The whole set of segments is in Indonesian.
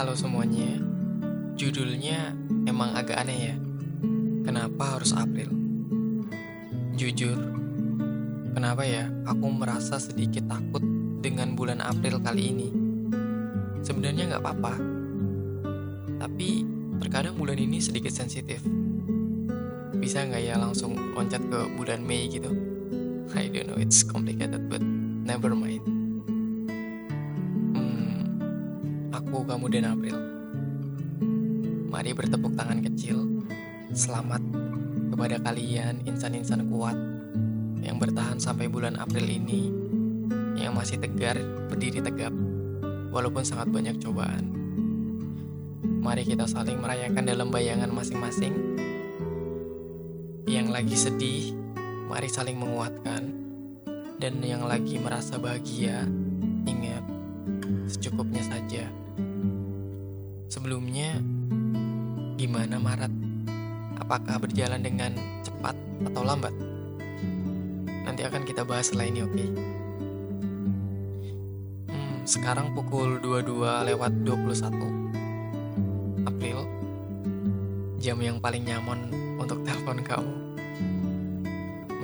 Halo semuanya, judulnya emang agak aneh ya. Kenapa harus April? Jujur, kenapa ya aku merasa sedikit takut dengan bulan April kali ini? Sebenarnya nggak apa-apa, tapi terkadang bulan ini sedikit sensitif. Bisa nggak ya langsung loncat ke bulan Mei gitu? I don't know, it's complicated, but never mind. Aku, kamu, dan April. Mari bertepuk tangan kecil. Selamat kepada kalian insan-insan kuat yang bertahan sampai bulan April ini, yang masih tegar berdiri tegap, walaupun sangat banyak cobaan. Mari kita saling merayakan dalam bayangan masing-masing. Yang lagi sedih, mari saling menguatkan. Dan yang lagi merasa bahagia, ingat, secukupnya saja. Sebelumnya, gimana Maret? Apakah berjalan dengan cepat atau lambat? Nanti akan kita bahas setelah ini, oke? Okay? Hmm, sekarang pukul 22 lewat 21 April Jam yang paling nyaman untuk telepon kamu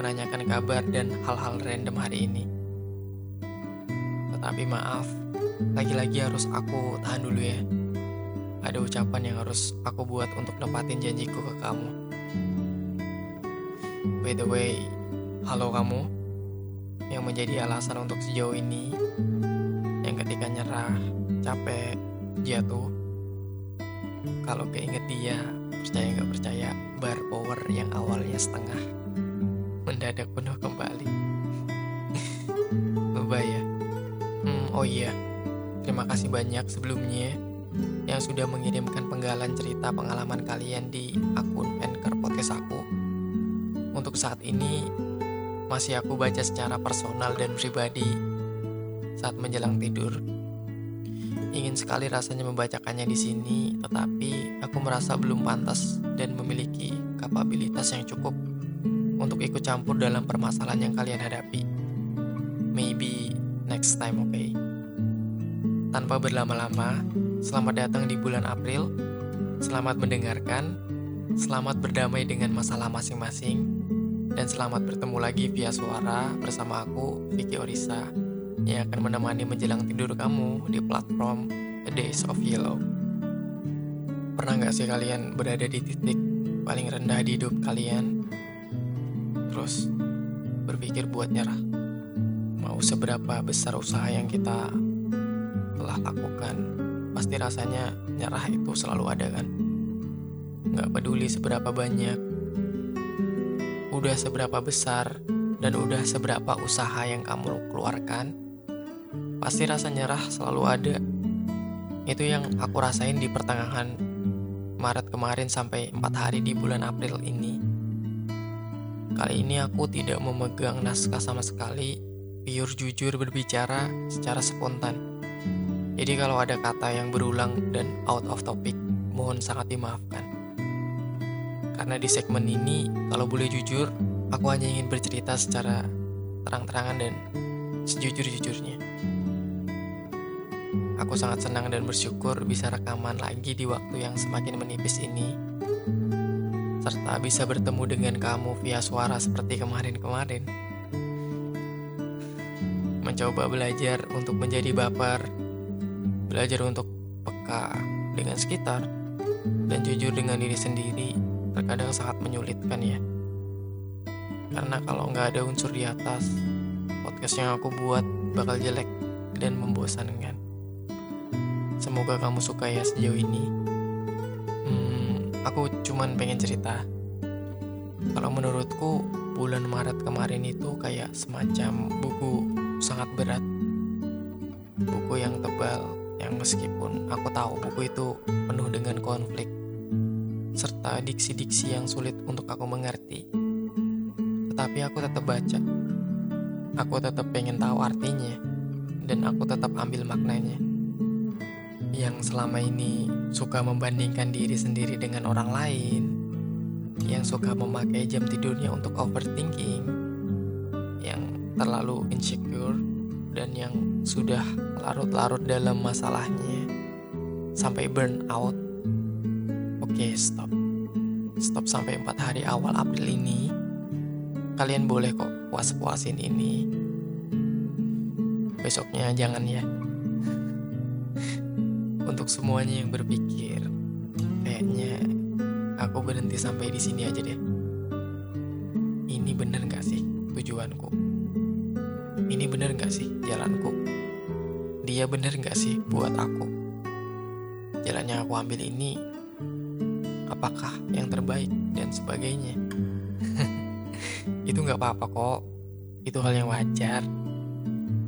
Menanyakan kabar dan hal-hal random hari ini Tetapi maaf, lagi-lagi harus aku tahan dulu ya ada ucapan yang harus aku buat untuk nepatin janjiku ke kamu. By the way, halo kamu yang menjadi alasan untuk sejauh ini yang ketika nyerah, capek, jatuh. Kalau keinget dia, percaya nggak percaya, bar power yang awalnya setengah mendadak penuh kembali. Lebay ya. Hmm, oh iya, terima kasih banyak sebelumnya yang sudah mengirimkan penggalan cerita pengalaman kalian di akun Anchor Podcast aku. Untuk saat ini, masih aku baca secara personal dan pribadi saat menjelang tidur. Ingin sekali rasanya membacakannya di sini, tetapi aku merasa belum pantas dan memiliki kapabilitas yang cukup untuk ikut campur dalam permasalahan yang kalian hadapi. Maybe next time, oke? Okay? Tanpa berlama-lama, Selamat datang di bulan April. Selamat mendengarkan. Selamat berdamai dengan masalah masing-masing. Dan selamat bertemu lagi via suara bersama aku, Vicky Orisa, yang akan menemani menjelang tidur kamu di platform A Days of Yellow. Pernah gak sih kalian berada di titik paling rendah di hidup kalian? Terus berpikir buat nyerah. Mau seberapa besar usaha yang kita telah lakukan pasti rasanya nyerah itu selalu ada kan. Gak peduli seberapa banyak, udah seberapa besar, dan udah seberapa usaha yang kamu keluarkan, pasti rasa nyerah selalu ada. Itu yang aku rasain di pertengahan Maret kemarin sampai 4 hari di bulan April ini. Kali ini aku tidak memegang naskah sama sekali, pure jujur berbicara secara spontan jadi kalau ada kata yang berulang dan out of topic, mohon sangat dimaafkan. Karena di segmen ini, kalau boleh jujur, aku hanya ingin bercerita secara terang-terangan dan sejujur-jujurnya. Aku sangat senang dan bersyukur bisa rekaman lagi di waktu yang semakin menipis ini. Serta bisa bertemu dengan kamu via suara seperti kemarin-kemarin. Mencoba belajar untuk menjadi baper Belajar untuk peka dengan sekitar dan jujur dengan diri sendiri terkadang sangat menyulitkan ya. Karena kalau nggak ada unsur di atas, podcast yang aku buat bakal jelek dan membosankan. Semoga kamu suka ya sejauh ini. Hmm, aku cuman pengen cerita. Kalau menurutku, bulan Maret kemarin itu kayak semacam buku sangat berat. Buku yang tebal, yang meskipun aku tahu buku itu penuh dengan konflik serta diksi-diksi yang sulit untuk aku mengerti. Tetapi aku tetap baca. Aku tetap pengen tahu artinya dan aku tetap ambil maknanya. Yang selama ini suka membandingkan diri sendiri dengan orang lain, yang suka memakai jam tidurnya untuk overthinking, yang terlalu insecure dan yang sudah larut-larut dalam masalahnya. sampai burn out, oke stop. Stop sampai 4 hari awal April ini. Kalian boleh kok puas-puasin ini. Besoknya jangan ya. Untuk semuanya yang berpikir, kayaknya aku berhenti sampai di sini aja deh. Ini bener gak sih tujuanku? Ini bener gak sih jalanku? Dia bener gak sih buat aku? Jalan yang aku ambil ini apakah yang terbaik dan sebagainya. itu gak apa-apa kok. Itu hal yang wajar.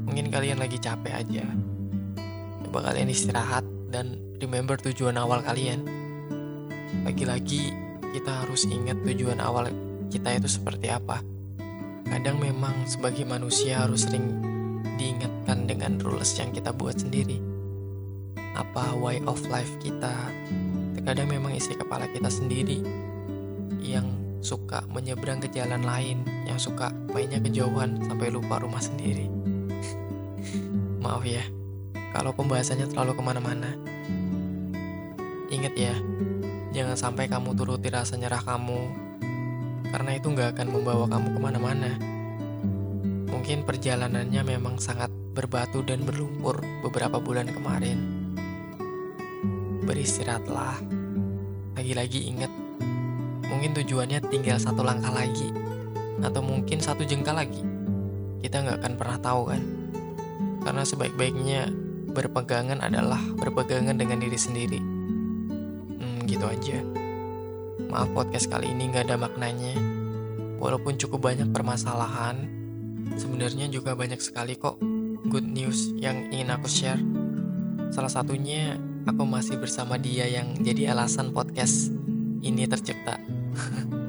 Mungkin kalian lagi capek aja. Coba kalian istirahat dan remember tujuan awal kalian. Lagi-lagi kita harus ingat tujuan awal kita itu seperti apa. Kadang memang sebagai manusia harus sering diingatkan dengan rules yang kita buat sendiri. Apa way of life kita, terkadang memang isi kepala kita sendiri yang suka menyeberang ke jalan lain, yang suka mainnya kejauhan sampai lupa rumah sendiri. Maaf ya, kalau pembahasannya terlalu ke mana-mana. Ingat ya, jangan sampai kamu turuti rasa nyerah kamu, karena itu nggak akan membawa kamu ke mana-mana. Mungkin perjalanannya memang sangat berbatu dan berlumpur beberapa bulan kemarin. Beristirahatlah. Lagi-lagi ingat, mungkin tujuannya tinggal satu langkah lagi, atau mungkin satu jengkal lagi. Kita nggak akan pernah tahu kan? Karena sebaik-baiknya berpegangan adalah berpegangan dengan diri sendiri. Hmm, gitu aja. Maaf podcast kali ini nggak ada maknanya. Walaupun cukup banyak permasalahan, sebenarnya juga banyak sekali kok good news yang ingin aku share. Salah satunya aku masih bersama dia yang jadi alasan podcast ini tercipta.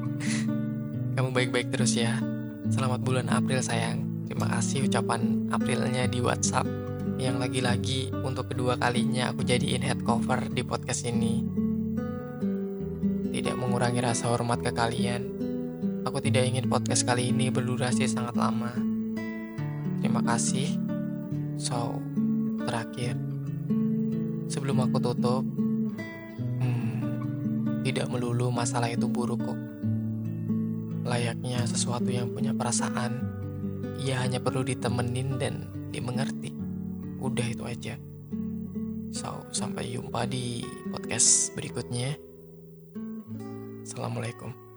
Kamu baik-baik terus ya. Selamat bulan April sayang. Terima kasih ucapan Aprilnya di WhatsApp yang lagi-lagi untuk kedua kalinya aku jadiin head cover di podcast ini. Tidak mengurangi rasa hormat ke kalian, Aku tidak ingin podcast kali ini berdurasi sangat lama. Terima kasih. So, terakhir, sebelum aku tutup, hmm, tidak melulu masalah itu buruk kok. Layaknya sesuatu yang punya perasaan, ia hanya perlu ditemenin dan dimengerti. Udah itu aja. So, sampai jumpa di podcast berikutnya. Assalamualaikum.